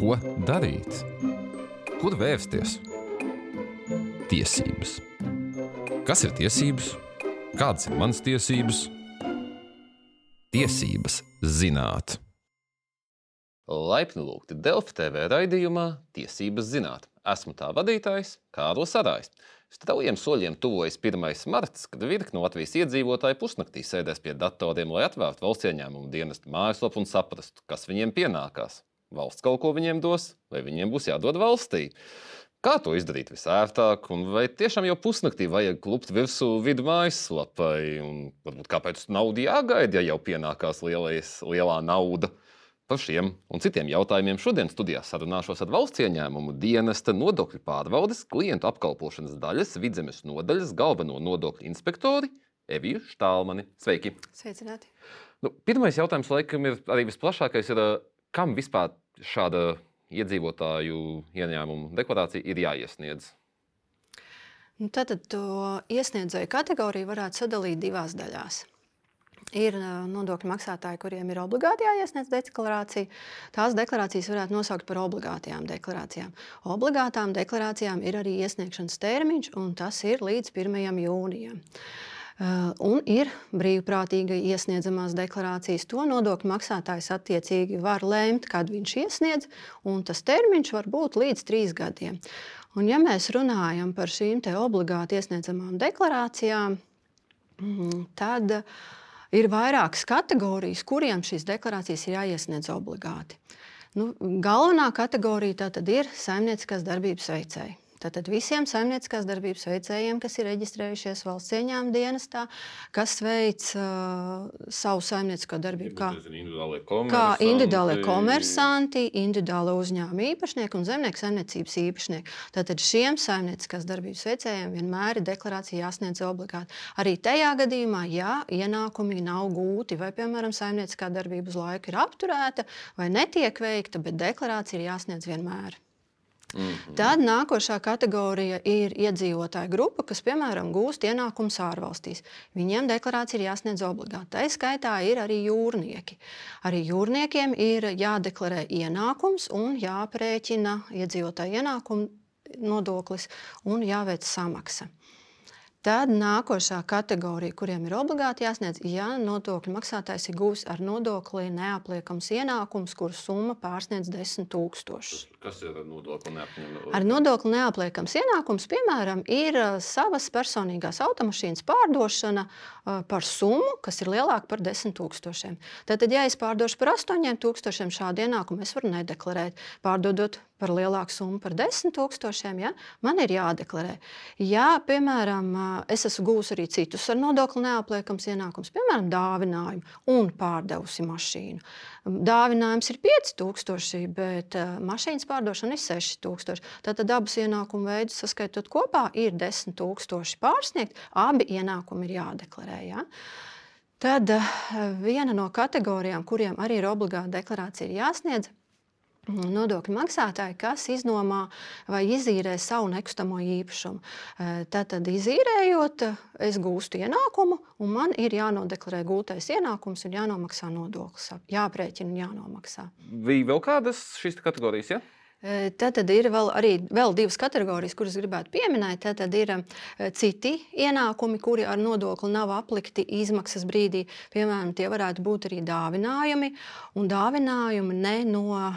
Ko darīt? Kur vērsties? Tiesības. Kas ir tiesības? Kādas ir manas tiesības? Tiesības zināt. Laipni lūgti Delfi TV raidījumā Tiesības zināt. Esmu tā vadītājs Kārlis Arājs. Straujiem soļiem tuvojas 1. marts, kad virkni Latvijas iedzīvotāji pusnaktī sēdēs pie datoriem, lai atvērtu valsts ieņēmumu dienestu mājaslapu un saprastu, kas viņiem pienākās. Valsts kaut ko viņiem dos, vai viņiem būs jādod valstī. Kā to izdarīt visērtāk, un vai tiešām jau pusnaktī vajag klupt virsū vidu mājaslapai, un varbūt kāpēc nauda jāgaida, ja jau pienākās lielais, lielā nauda? Par šiem un citiem jautājumiem šodien studijā sarunāšos ar valsts ieņēmumu dienesta nodokļu pārvaldes klientu apkalpošanas daļas vidzemes nodaļas galveno nodokļu inspektori Eviju Štālmani. Sveiki! Sveicināti! Nu, pirmais jautājums, laikam, ir arī visplašākais, ir, kam vispār šāda iedzīvotāju ieņēmumu deklarācija ir jāiesniedz? Nu, tad to iesniedzēju kategoriju varētu sadalīt divās daļās. Ir nodokļu maksātāji, kuriem ir obligāti jāiesniedz deklarācija. Tās deklarācijas varētu nosaukt par obligātajām deklarācijām. Obligātām deklarācijām ir arī iesniegšanas termiņš, un tas ir līdz 1. jūnijam. Un ir brīvprātīgi iesniedzamās deklarācijas. To nodokļu maksātājs attiecīgi var lēmt, kad viņš iesniedz, un tas termiņš var būt līdz trīs gadiem. Un, ja mēs runājam par šīm obligāti iesniedzamām deklarācijām, mm, tad Ir vairākas kategorijas, kuriem šīs deklarācijas ir jāiesniedz obligāti. Nu, galvenā kategorija ir saimnieciskās darbības veicēji. Tātad visiem saimnieciskās darbības veicējiem, kas ir reģistrējušies valsts ieņēmuma dienestā, kas veic uh, savu saimniecisko darbību kā kā individuālie komersanti, individuāli uzņēmuma īpašnieki un zemnieku saimniecības īpašnieki. Tātad šiem saimnieciskās darbības veicējiem vienmēr ir deklarācija jāsniedz obligāti. Arī tajā gadījumā, ja ienākumi nav gūti vai, piemēram, saimnieciskā darbība uz laiku ir apturēta vai netiek veikta, bet deklarācija ir jāsniedz vienmēr. Mm -hmm. Tad nākošā kategorija ir iedzīvotāju grupa, kas, piemēram, gūst ienākumus ārvalstīs. Viņiem deklarācija ir jāsniedz obligāti. Tā skaitā ir arī jūrnieki. Arī jūrniekiem ir jādeklarē ienākums un jāprēķina iedzīvotāju ienākumu nodoklis un jāveic samaksa. Tad nākošā kategorija, kuriem ir obligāti jāsniedz, ja nodokļu maksātājs ir gūs ar nodokli neapliekams ienākums, kuru summa pārsniedz 10 tūkstošus. Kas ir ar nodokli neapliekams? Ar nodokli neapliekams ienākums, piemēram, ir savas personīgās automašīnas pārdošana par summu, kas ir lielāka par 10 tūkstošiem. Tad, ja es pārdošu par 8 tūkstošiem šādu ienākumu, es varu nedeklarēt. Pārdodot par lielāku summu, par 10 tūkstošiem, ja, man ir jādeklarē. Ja, piemēram, es esmu gūs arī citus ar nodokli neapliekams ienākums, piemēram, dāvinājumu un pārdevusi mašīnu. Dāvinājums ir 5000, bet mašīnas pārdošana ir 6000. Tātad abus ienākumu veidus saskaitot kopā ir 10 000 pārsniegt. Abi ienākumi ir jādeklarē. Ja? Tad viena no kategorijām, kuriem arī ir obligāta deklarācija, jāsniedz nodokļu maksātāji, kas iznomā vai izīrē savu nekustamo īpašumu. Tātad, izīrējot, es gūstu ienākumu, un man ir jānodeklarē gūtais ienākums un jānomaksā nodoklis. Jāprēķina un jānomaksā. Bija vēl kādas šīs kategorijas? Ja? Tad, ir vēl, arī, vēl divas kategorijas, kuras gribētu pieminēt. Tad, ir citi ienākumi, kuri ar nodokli nav aplikti izmaksas brīdī. Piemēram, tie varētu būt arī dāvinājumi, un dāvinājumi ne no uh,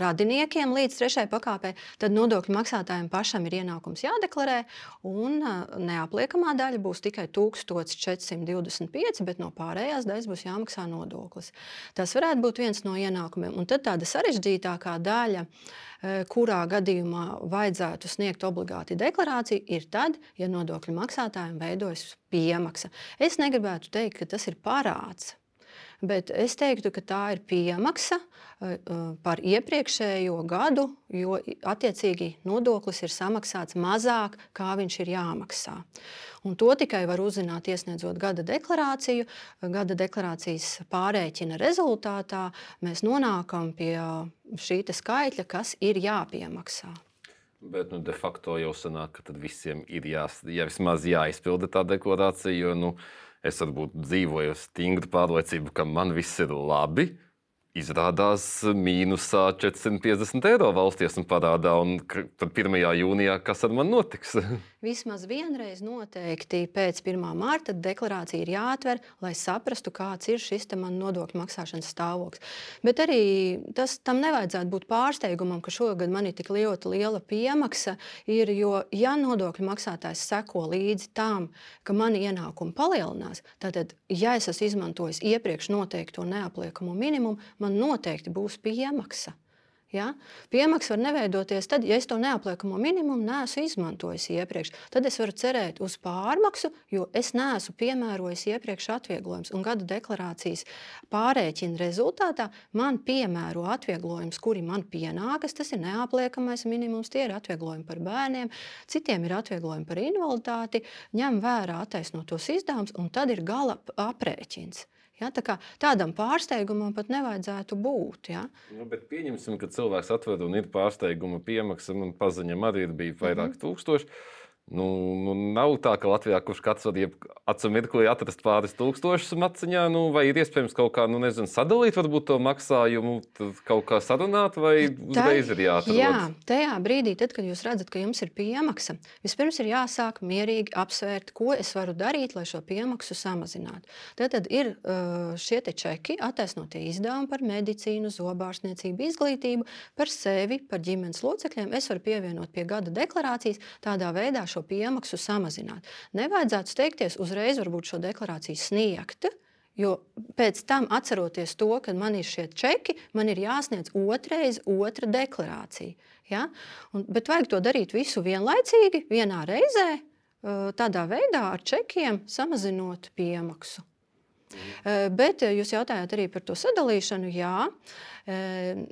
radiniekiem līdz trešajai pakāpei. Tad nodokļu maksātājiem pašam ir ienākums jādeklarē, un uh, neapliekamā daļa būs tikai 1425, bet no pārējās daļas būs jāmaksā nodoklis. Tas varētu būt viens no ienākumiem. Un tad tāda sarežģītākā daļa. Eh, kurā gadījumā vajadzētu sniegt obligāti deklarāciju, ir tad, ja nodokļu maksātājiem veidojas piemaksa. Es negribētu teikt, ka tas ir parāds. Bet es teiktu, ka tā ir piemaksa eh, eh, par iepriekšējo gadu, jo attiecīgi nodoklis ir samaksāts mazāk, kā viņš ir jāmaksā. Un to tikai var uzzināt, iesniedzot gada deklarāciju. Gada deklarācijas pārreķina rezultātā mēs nonākam pie šī skaitļa, kas ir jāpiemaksā. Bet nu, de facto jau sanāk, ka visiem ir jās, ja vismaz jāizpilda tā deklarācija. Jo, nu, es varbūt dzīvoju stingru pārliecību, ka man viss ir labi. izrādās mīnusā 450 eiro valsts iesmu parādā. Un tad 1. jūnijā kas ar mani notiks? Vismaz vienreiz noteikti pēc 1. mārta deklarācija ir jāatver, lai saprastu, kāds ir šis man nodokļu maksāšanas stāvoklis. Bet arī tas tam nevajadzētu būt pārsteigumam, ka šogad man ir tik ļoti liela piemaksa. Ir, jo, ja nodokļu maksātājs seko līdzi tam, ka mani ienākumi palielinās, tad, ja es esmu izmantojis iepriekš noteikto neapliekamo minimumu, man noteikti būs piemaksa. Ja? Piemaksa var neveidoties tad, ja es to neapliekamo minimumu neesmu izmantojis iepriekš. Tad es varu cerēt uz pārmaksu, jo es neesmu piemērojis iepriekš atvieglojumus. Gada deklarācijas pārreķina rezultātā man piemēro atvieglojumus, kuri man pienākas. Tas ir neapliekamais minimums, tie ir atvieglojumi par bērniem, citiem ir atvieglojumi par invaliditāti, ņem vērā attaisnotos izdevumus, un tad ir gala aprēķins. Ja, tā kā, tādam pārsteigumam pat nevajadzētu būt. Ja. Nu, pieņemsim, ka cilvēks atver un ir pārsteiguma piemaksa, un paziņam arī bijis vairāk mm -hmm. tūkstoši. Nu, nu, nav tā, ka Latvijā kurš katrs var acu mirklī atrast pāris tūkstošus maciņā, nu, vai ir iespējams kaut kā, nu, nezinu, sadalīt varbūt to maksājumu, kaut kā sarunāt, vai uzreiz ir jāatrod? Jā, tajā brīdī, tad, kad jūs redzat, ka jums ir piemaksa, vispirms ir jāsāk mierīgi apsvērt, ko es varu darīt, lai šo piemaksu samazinātu. Tad, tad ir šie čeki, attaisnotie izdevumi par medicīnu, zobārstniecību, izglītību, par sevi, par ģimenes locekļiem. Es varu pievienot pie gada deklarācijas tādā veidā šo šo piemaksu samazināt. Nevajadzētu steigties uzreiz šo deklarāciju sniegt. Jo pēc tam, atceroties to, ka man ir šie čeki, man ir jāsniedz otrais, otra deklarācija. Ja? Un, bet vajag to darīt visu vienlaicīgi, vienā reizē, tādā veidā ar čekiem samazinot piemaksu. Mm. Bet jūs jautājāt arī par to sadalīšanu. Jā,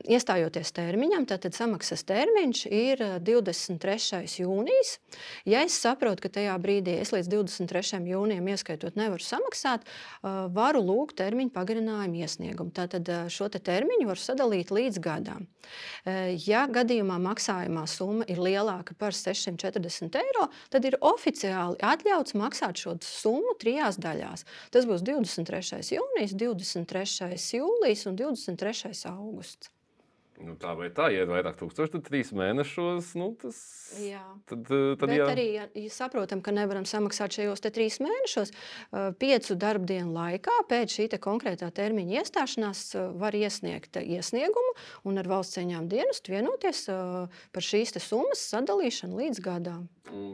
iestājoties termiņam, tad samaksas termiņš ir 23. jūnijas. Ja es saprotu, ka tajā brīdī es līdz 23. jūnijam ieskaitot nevaru samaksāt, varu lūgt termiņu pagarinājumu iesniegumu. Tātad šo te termiņu var sadalīt līdz gadam. Ja gadījumā maksājumā summa ir lielāka par 640 eiro, tad ir oficiāli atļauts maksāt šo summu trijās daļās. Tas būs 23. jūnijas, 23. jūlijas un 23. augusts. Nu, tā vai tā, ja ir vairāk tūkstoši, tad trīs mēnešos. Nu, tas, jā, tad, eh, tad jā. arī ja, ja saprotam, ka nevaram samaksāt šajos trīs mēnešos. Eh, piecu darbdienu laikā pēc šī konkrētā termiņa iestāšanās eh, var iesniegt iesniegumu un ar valsts cieņām dienestu vienoties par šīs summas sadalīšanu līdz gadām.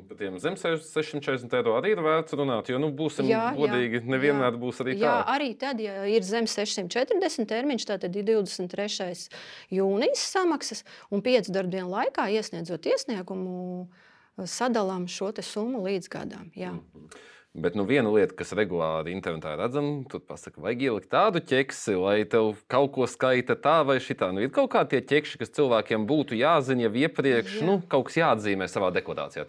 Par tiem zem 640 eiro arī ir vērts runāt, jo nu, būsim jā, godīgi. Nevienmēr būs arī tā. Jā, arī tad, ja ir zem 640 termiņš, tad ir 23. jūnijas samaksas un 5 darbdienu laikā iesniedzot iesniegumu, sadalām šo summu līdz gadam. Jā. Mm -hmm. Bet nu, viena lieta, kas regulāri internetā redzama, tur pasakā, vajag ielikt tādu ķeksi, lai tev kaut ko skaita tā vai šitā. Nu, ir kaut kādi ķekši, kas cilvēkiem būtu jāzina jau iepriekš, Jā. nu, kaut kas jāatzīmē savā deklarācijā.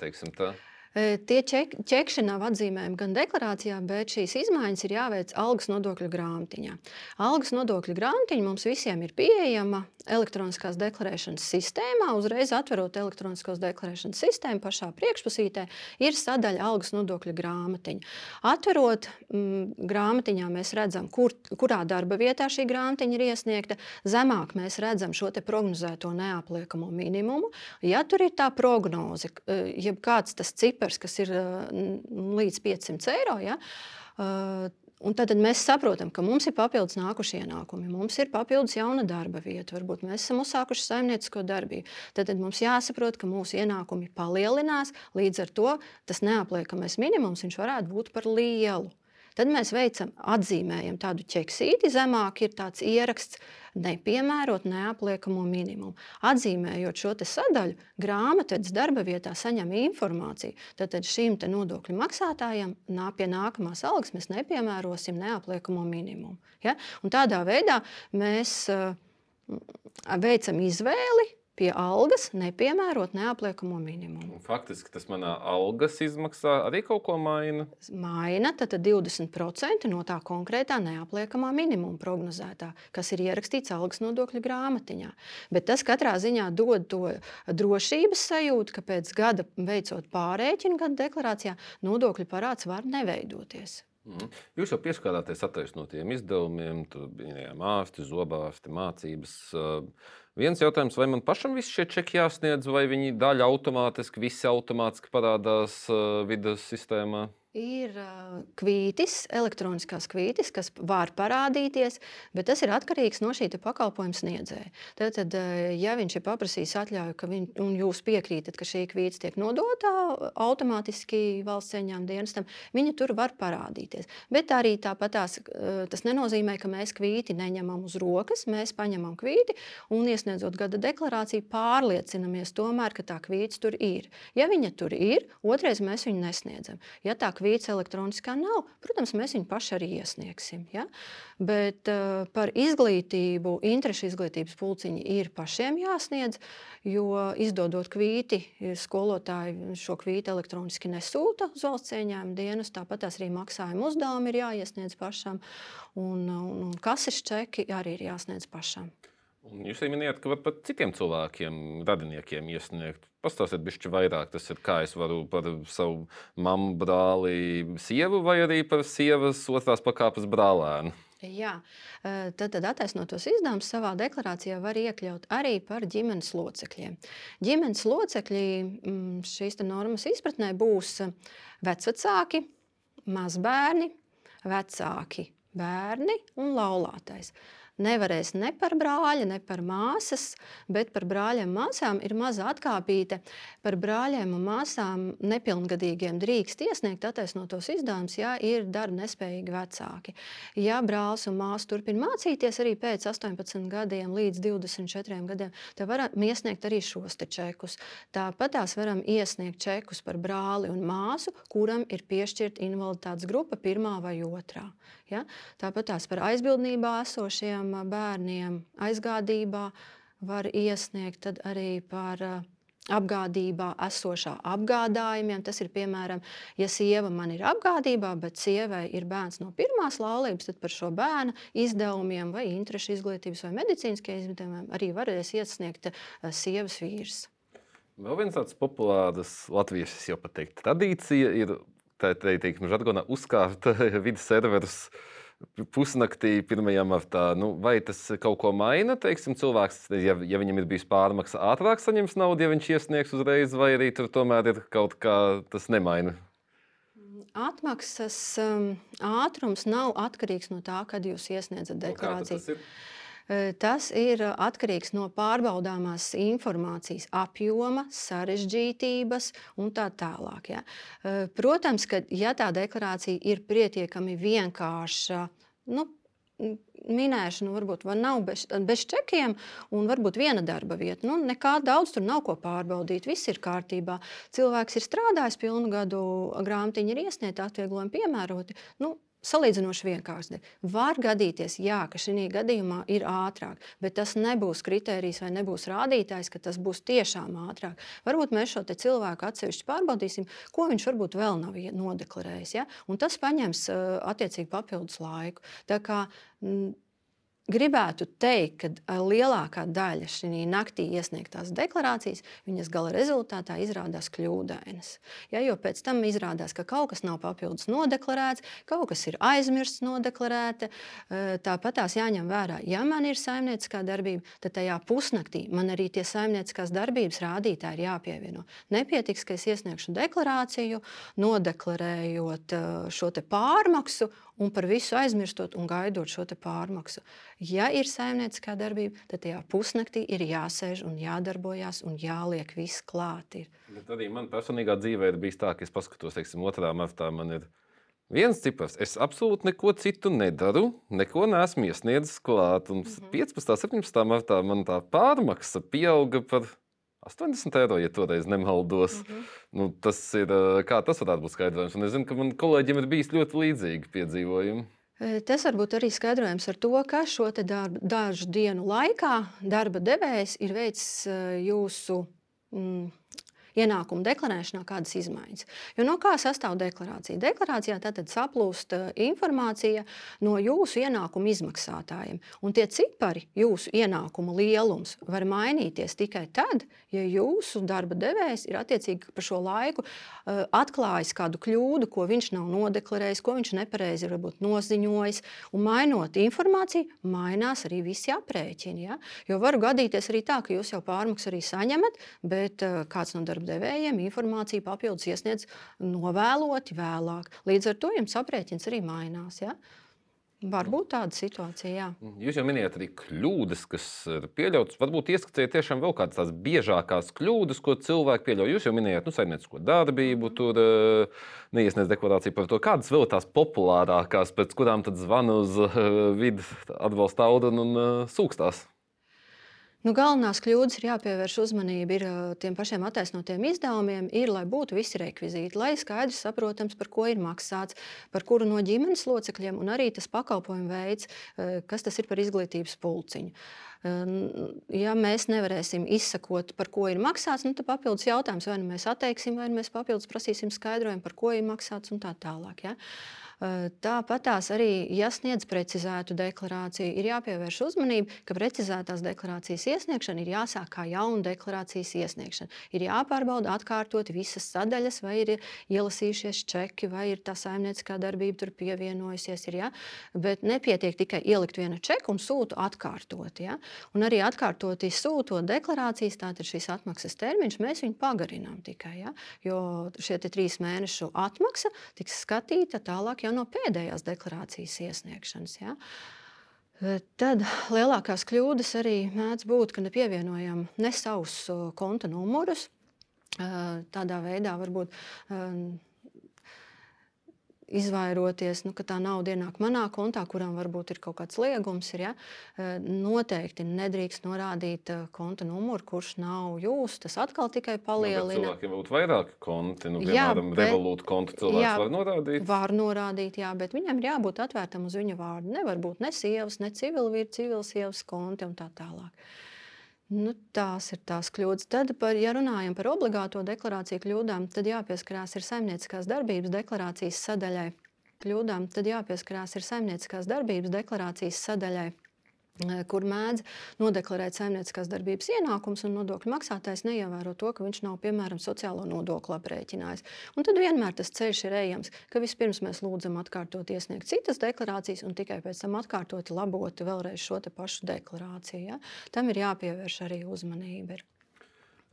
Tie ķekši nav atzīmējami gan deklarācijā, bet šīs izmaiņas ir jāveic algas nodokļu grāmatiņā. Algas nodokļu grāmatiņa mums visiem ir pieejama elektroniskās deklarēšanas sistēmā. Uzreiz atverot elektroniskās deklarēšanas sistēmu, pašā priekšpusītē ir sadaļa algas nodokļu grāmatiņa. Atverot mm, grāmatiņā, mēs redzam, kur, kurā darba vietā šī grāmatiņa ir iesniegta. Zemāk mēs redzam šo prognozēto neapliekamo minimumu. Ja tur ir tā prognoze, jeb kāds tas cipars, cipars, kas ir līdz 500 eiro. Ja? Un tad mēs saprotam, ka mums ir papildus nākušie ienākumi, mums ir papildus jauna darba vieta, varbūt mēs esam uzsākuši saimniecisko darbību. Tad, tad mums jāsaprot, ka mūsu ienākumi palielinās, līdz ar to tas neapliekamais minimums varētu būt par lielu. Tad mēs veicam, atzīmējam tādu ķeksīti, zemāk ir tāds ieraksts, nepiemērot neapliekamo minimumu. Atzīmējot šo sadaļu, grāmatvedis darba vietā saņem informāciju. Tad, šim nodokļu maksātājam nā, pie nākamās algas mēs nepiemērosim neapliekamo minimumu. Ja? Un tādā veidā mēs uh, veicam izvēli pie algas nepiemērot neapliekamo minimumu. Faktiski tas manā algas izmaksā arī kaut ko maina. Maina tad 20% no tā konkrētā neapliekamā minimuma prognozētā, kas ir ierakstīts algas nodokļu grāmatiņā. Bet tas katrā ziņā dod to drošības sajūtu, ka pēc gada veicot pārreķinu gada deklarācijā, nodokļu parāds var neveidoties. Mm. Jūs jau pieskārāties attaisnotiem izdevumiem, bija ārsti, zobārsti, mācības. Viens jautājums, vai man pašam visi šie čeki jāsniedz, vai viņi daļa automātiski, visi automātiski parādās vidas sistēmā? Ir kvītis, elektroniskās kvītis, kas var parādīties, bet tas ir atkarīgs no šī pakalpojuma sniedzēja. Tātad, ja viņš ir paprasījis atļauju, viņ, un jūs piekrītat, ka šī kvītis tiek nodota automātiski valsts ieņēmuma dienestam, viņa tur var parādīties. Bet arī tāpat tās, tas nenozīmē, ka mēs kvīti neņemam uz rokas. Mēs paņemam kvīti un iesniedzot gada deklarāciju, pārliecinamies tomēr, ka tā kvītis tur ir. Ja viņa tur ir, otrais mēs viņu nesniedzam. Ja tā kvīts elektroniskā nav, protams, mēs viņu paši arī iesniegsim. Ja? Bet uh, par izglītību, interešu izglītības pulciņi ir pašiem jāsniedz, jo izdodot kvīti, skolotāji šo kvīti elektroniski nesūta uz valsts ieņēmuma dienas, tāpat arī maksājuma uzdevumi ir jāiesniedz pašam, un, un, un kases čeki arī ir jāsniedz pašam. Un jūs arī minējāt, ka var pat citiem cilvēkiem, radiniekiem iesniegt. Pastāstiet, bišķi vairāk, tas ir kā es varu par savu mammu, brāli, sievu vai arī par sievas otrās pakāpes brālēnu. Jā, tad, tad attaisnotos izdevumus savā deklarācijā var iekļaut arī par ģimenes locekļiem. Ģimenes locekļi mm, šīs normas izpratnē būs vecvecāki, mazbērni, vecāki, bērni un laulātais nevarēs ne par brāļa, ne par māsas, bet par brāļiem un māsām ir maza atkāpīte. Par brāļiem un māsām nepilngadīgiem drīkst iesniegt attaisnotos izdevumus, ja ir darba nespējīgi vecāki. Ja brālis un māsa turpina mācīties arī pēc 18 gadiem līdz 24 gadiem, tad varam iesniegt arī šos čekus. Tāpat tās varam iesniegt čekus par brāli un māsu, kuram ir piešķirta invaliditātes grupa pirmā vai otrā. Ja? Tāpat tās par aizbildnībā esošiem bērniem aizgādībā var iesniegt arī par apgādībā esošā apgādājumiem. Tas ir piemēram, ja sieva man ir apgādībā, bet sievai ir bērns no pirmās laulības, tad par šo bērnu izdevumiem vai interešu izglītības vai medicīniskiem izdevumiem arī varēs iesniegt sievas vīrs. Vēl viens tāds populārs latviešu jau pateikt, tradīcija ir tā teiksim, žargonā uzkārt vidas serverus pusnaktī, 1. martā. Nu, vai tas kaut ko maina? Teiksim, cilvēks, ja, ja viņam ir bijis pārmaksa, ātrāk saņems naudu, ja viņš iesniegs uzreiz, vai arī tur tomēr ir kaut kā tas nemaina. Atmaksas um, ātrums nav atkarīgs no tā, kad jūs iesniedzat deklarāciju. Nu, Tas ir atkarīgs no pārbaudāmās informācijas apjoma, sarežģītības un tā tālāk. Ja. Protams, ka ja tā deklarācija ir pietiekami vienkārša, nu, minēšana varbūt nav bez, bez čekiem, un varbūt viena darba vieta. Nu, nekā daudz tur nav ko pārbaudīt. Viss ir kārtībā. Cilvēks ir strādājis pilnu gadu, grāmatiņa ir iesniegta, atvieglojumi piemēroti. Nu, salīdzinoši vienkārši. Var gadīties, jā, ka šī gadījumā ir ātrāk, bet tas nebūs kritērijs vai nebūs rādītājs, ka tas būs tiešām ātrāk. Varbūt mēs šo cilvēku atsevišķi pārbaudīsim, ko viņš varbūt vēl nav nodeklarējis. Ja? Un tas paņems attiecīgi papildus laiku. Tā kā, m, Gribētu teikt, ka lielākā daļa šī naktī iesniegtās deklarācijas, viņas gala rezultātā izrādās kļūdainas. Ja, jo pēc tam izrādās, ka kaut kas nav papildus nodeklarēts, kaut kas ir aizmirsts nodeklarēta. Tāpat tās jāņem vērā, ja man ir saimnieciskā darbība, tad tajā pusnaktī man arī tie saimnieciskās darbības rādītāji ir jāpievieno. Nepietiks, ka es iesniegšu deklarāciju, nodeklarējot šo pārmaksu un par visu aizmirstot un gaidot šo pārmaksu. Ja ir saimnieciskā darbība, tad tajā pusnaktī ir jāsēž un jādarbojas un jāliek viss klāt. Ir. Bet arī man personīgā dzīvē ir bijis tā, ka es paskatos, teiksim, otrā martā man ir. Viens cipars. Es absolūti neko citu nedaru, neko neesmu iesniedzis klāt. Un mm -hmm. 15. un 17. martā man tā pārmaksa pieauga par 80 eiro, ja toreiz nemaldos. Mm -hmm. nu, tas ir, kā tas varētu būt skaidrojums. Un es zinu, ka man kolēģiem ir bijis ļoti līdzīgi piedzīvojumi. Tas var būt arī skaidrojums ar to, ka šo darbu, dažu dienu laikā darba devējs ir veicis jūsu mm, ienākumu deklarēšanā kādas izmaiņas. Jo no kā sastāv deklarācija? Deklarācijā tātad saplūst uh, informācija no jūsu ienākumu izmaksātājiem. Un tie cipari, jūsu ienākumu lielums, var mainīties tikai tad, ja jūsu darba devējs ir attiecīgi par šo laiku uh, atklājis kādu kļūdu, ko viņš nav nodeklarējis, ko viņš nepareizi varbūt noziņojis. Un mainot informāciju, mainās arī visi aprēķini. Ja? Jo var gadīties arī tā, ka jūs jau pārmaksu arī saņemat, bet uh, kāds no darba devējiem informāciju papildus iesniedz novēloti vēlāk. Līdz ar to jums aprēķins arī mainās. Ja? Var būt tāda situācija, jā. Jūs jau minējāt arī kļūdas, kas ir pieļautas. Varbūt ieskatiet tiešām vēl kādas tās biežākās kļūdas, ko cilvēki pieļauj. Jūs jau minējāt, nu, saimniecisko darbību, tur uh, neiesniedz deklarāciju par to. Kādas vēl tās populārākās, pēc kurām tad zvana uz uh, vidu atbalsta audu un uh, sūkstās? Nu, galvenās kļūdas ir jāpievērš uzmanība ir tiem pašiem attaisnotiem izdevumiem, ir, lai būtu visi rekvizīti, lai skaidrs saprotams, par ko ir maksāts, par kuru no ģimenes locekļiem, un arī tas pakalpojumu veids, kas tas ir par izglītības pulciņu. Ja mēs nevarēsim izsakot, par ko ir maksāts, nu, tad papildus jautājums, vai nu mēs atteiksim, vai nu mēs papildus prasīsim skaidrojumu, par ko ir maksāts un tā tālāk. Ja? Tāpat tās arī, ja sniedz precizētu deklarāciju, ir jāpievērš uzmanība, ka precizētās deklarācijas iesniegšana ir jāsāk kā jauna deklarācijas iesniegšana. Ir jāpārbauda atkārtot visas sadaļas, vai ir ielasījušies čeki, vai ir tā saimnieciskā darbība tur pievienojusies. Ir, ja? Bet nepietiek tikai ielikt vienu čeku un sūtu atkārtot. Ja? Un arī atkārtoti sūtot deklarācijas, tātad šīs atmaksas termiņš, mēs viņu pagarinām tikai. Ja? Jo šie trīs mēnešu atmaksa tiks skatīta tālāk jau no pēdējās deklarācijas iesniegšanas. Ja? E, tad lielākās kļūdas arī mēdz būt, ka nepievienojam ne savus konta numurus. E, tādā veidā varbūt e, izvairoties, nu, ka tā nauda ienāk manā kontā, kuram varbūt ir kaut kāds liegums. Ir, ja? Eh, noteikti nedrīkst norādīt eh, konta numuru, kurš nav jūsu. Tas atkal tikai nu, palielina. Nu, cilvēkiem būtu vairāki konti, nu, piemēram, revolūta konta cilvēks jā, var norādīt. Var norādīt, jā, bet viņam ir jābūt atvērtam uz viņa vārdu. Nevar būt ne sievas, ne civilvīra, civilsievas konti un tā tālāk. Nu, tās ir tās kļūdas. Tad, par, ja runājam par obligāto deklarāciju kļūdām, tad jāpieskarās ir saimnieciskās darbības deklarācijas sadaļai. Kļūdām, tad jāpieskarās ir saimnieciskās darbības deklarācijas sadaļai. Kur mēdz nodeklarēt saimnieciskās darbības ienākumus, un nodokļu maksātājs neievēro to, ka viņš nav, piemēram, sociālo nodokli aprēķinājis. Un tad vienmēr tas ceļš ir ejams, ka vispirms mēs lūdzam atkārtot iesniegt citas deklarācijas, un tikai pēc tam atkārtot labot vēlreiz šo pašu deklarāciju. Ja? Tam ir jāpievērš arī uzmanība. Ir.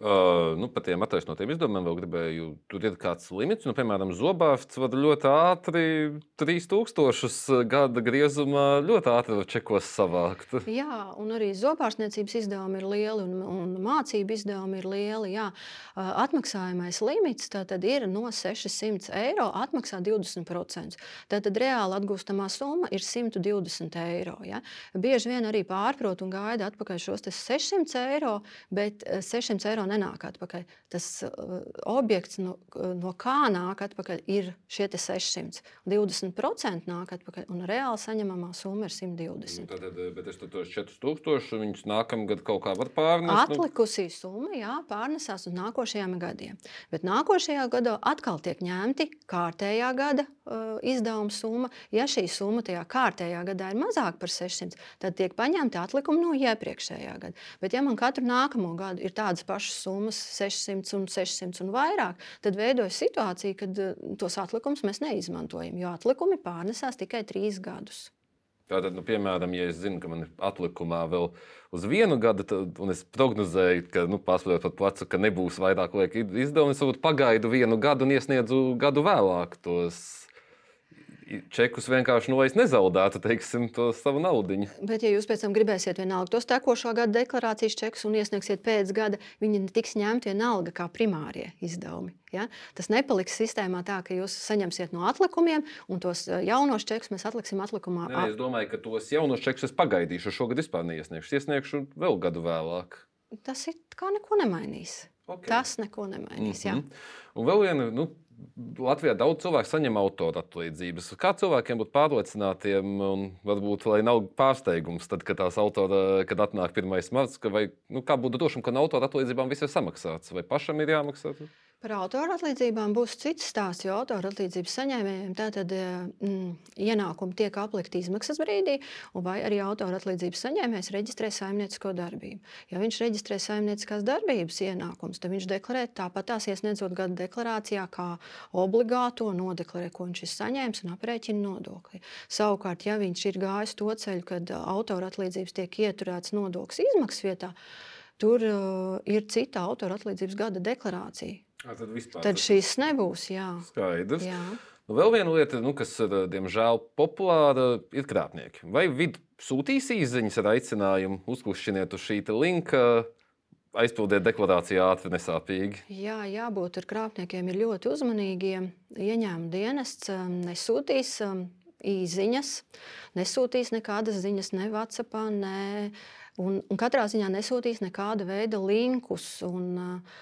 Uh, nu, par tiem attaisnotiem izdevumiem vēl gribēju. Tur ir kāds limits. Nu, piemēram, Zobārsts var ļoti ātri, 3000 gada griezumā, ļoti ātri čekos savākt. Jā, un arī zobārstniecības izdevumi ir lieli un, un mācību izdevumi ir lieli. Jā. Atmaksājamais limits ir no 600 eiro atmaksā 20%. Tātad reāli atgūstamā summa ir 120 eiro. Ja. Bieži vien arī pārprot un gaida atpakaļ šos 600 eiro, bet 600 eiro nenāk atpakaļ. Tas uh, objekts, no, no kā nāk atpakaļ, ir šie 600. 20% nāk atpakaļ, un reāli saņemamā summa ir 120. Tad, bet es tos 4000 viņus nākamgad kaut kā var pārnest. Nu? Atlikusī summa jā, pārnesās uz nākošajiem gadiem. Bet nākošajā gadā atkal tiek ņemti kārtējā gada uh, izdevuma summa. Ja šī summa tajā kārtējā gadā ir mazāka par 600, tad tiek paņemti atlikumi no iepriekšējā gada. Bet ja man katru nākamo gadu ir tādas pašas summas, 600 un 600 un vairāk, tad veidojas situācija, kad eh, tos atlikumus mēs neizmantojam, jo atlikumi pārnesās tikai trīs gadus. Tātad, nu, piemēram, ja es zinu, ka man ir atlikumā vēl uz vienu gadu, tad, un es prognozēju, ka, nu, pārspējot pat plecu, ka nebūs vairāk laika izdevumu, es varbūt pagaidu vienu gadu un iesniedzu gadu vēlāk tos čekus vienkārši nu, nezaudētu teiksim, to savu naudu. Bet, ja jūs pēc tam gribēsiet vienalga tos tekošo gada deklarācijas čekus un iesniegsiet pēc gada, viņi tiks ņemti vienalga kā primārie izdevumi. Ja? Tas nepaliks sistēmā tā, ka jūs saņemsiet no atlikumiem, un tos eh, jaunos čekus mēs atliksim atlikumā. Nē, es domāju, ka tos jaunos čekus es pagaidīšu. Šogad vispār neiesniegšu. Iesniegšu vēl gadu vēlāk. Tas ir kā neko nemainīs. Okay. Tas neko nemainīs. Mm -hmm. Un vēl viena nu, Latvijā daudz cilvēku saņem autoratlīdzības. Kā cilvēkiem būt pārliecinātiem un varbūt, lai nav pārsteigums, tad, kad tās autora, kad atnāk 1. marts, vai, nu, kā būtu drošam, ka no autoratlīdzībām viss ir samaksāts, vai pašam ir jāmaksā? Par autora atlīdzībām būs cits stāsts, jo autora atlīdzības saņēmējiem tātad mm, ienākumi tiek aplikti izmaksas brīdī, vai arī autora atlīdzības saņēmējs reģistrē saimniecisko darbību. Ja viņš reģistrē saimnieciskās darbības ienākumus, tad viņš deklarē tāpat tās iesniedzot gada deklarācijā, kā obligāto nodeklarē, ko viņš ir saņēmis un aprēķina nodokli. Savukārt, ja viņš ir gājis to ceļu, kad autora atlīdzības tiek ieturēts nodoklis izmaksas vietā, tur uh, ir cita autora atlīdzības gada deklarācija. À, tad, vispār, tad šīs nebūs. Jā. Skaidrs. Jā. Nu, vēl viena lieta, nu, kas ir diemžēl populāra, ir krāpnieki. Vai vidi sūtīs īsiņas ar aicinājumu uzklušķiniet uz šī linka? Aizpildiet deklarāciju ātri, nesāpīgi. Jā, jābūt ar krāpniekiem ir ļoti uzmanīgiem. Ieņēmuma dienests um, nesūtīs um, īsiņas, nesūtīs nekādas ziņas, ne WhatsApp, ne, un, un katrā ziņā nesūtīs nekāda veida linkus. Un, uh,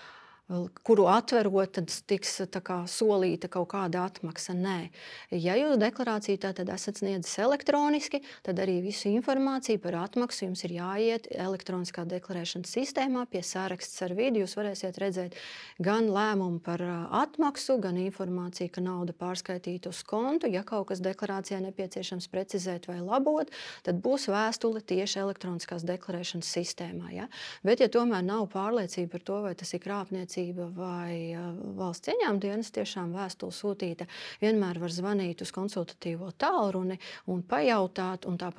kuru atverot, tad tiks kā, solīta kaut kāda atmaksa. Nē, ja jūs deklarāciju tātad esat sniedzis elektroniski, tad arī visu informāciju par atmaksu jums ir jāiet elektroniskā deklarēšanas sistēmā pie saraksts ar vidi. Jūs varēsiet redzēt gan lēmumu par atmaksu, gan informāciju, ka nauda pārskaitīta uz kontu. Ja kaut kas deklarācijā nepieciešams precizēt vai labot, tad būs vēstule tieši elektroniskās deklarēšanas sistēmā. Ja? Bet, ja tomēr nav pārliecība par to, vai tas ir krāpniecība, rīcība vai valsts ieņēmuma dienas tiešām vēstule sūtīta, vienmēr var zvanīt uz konsultatīvo tālruni un pajautāt. Un tāpat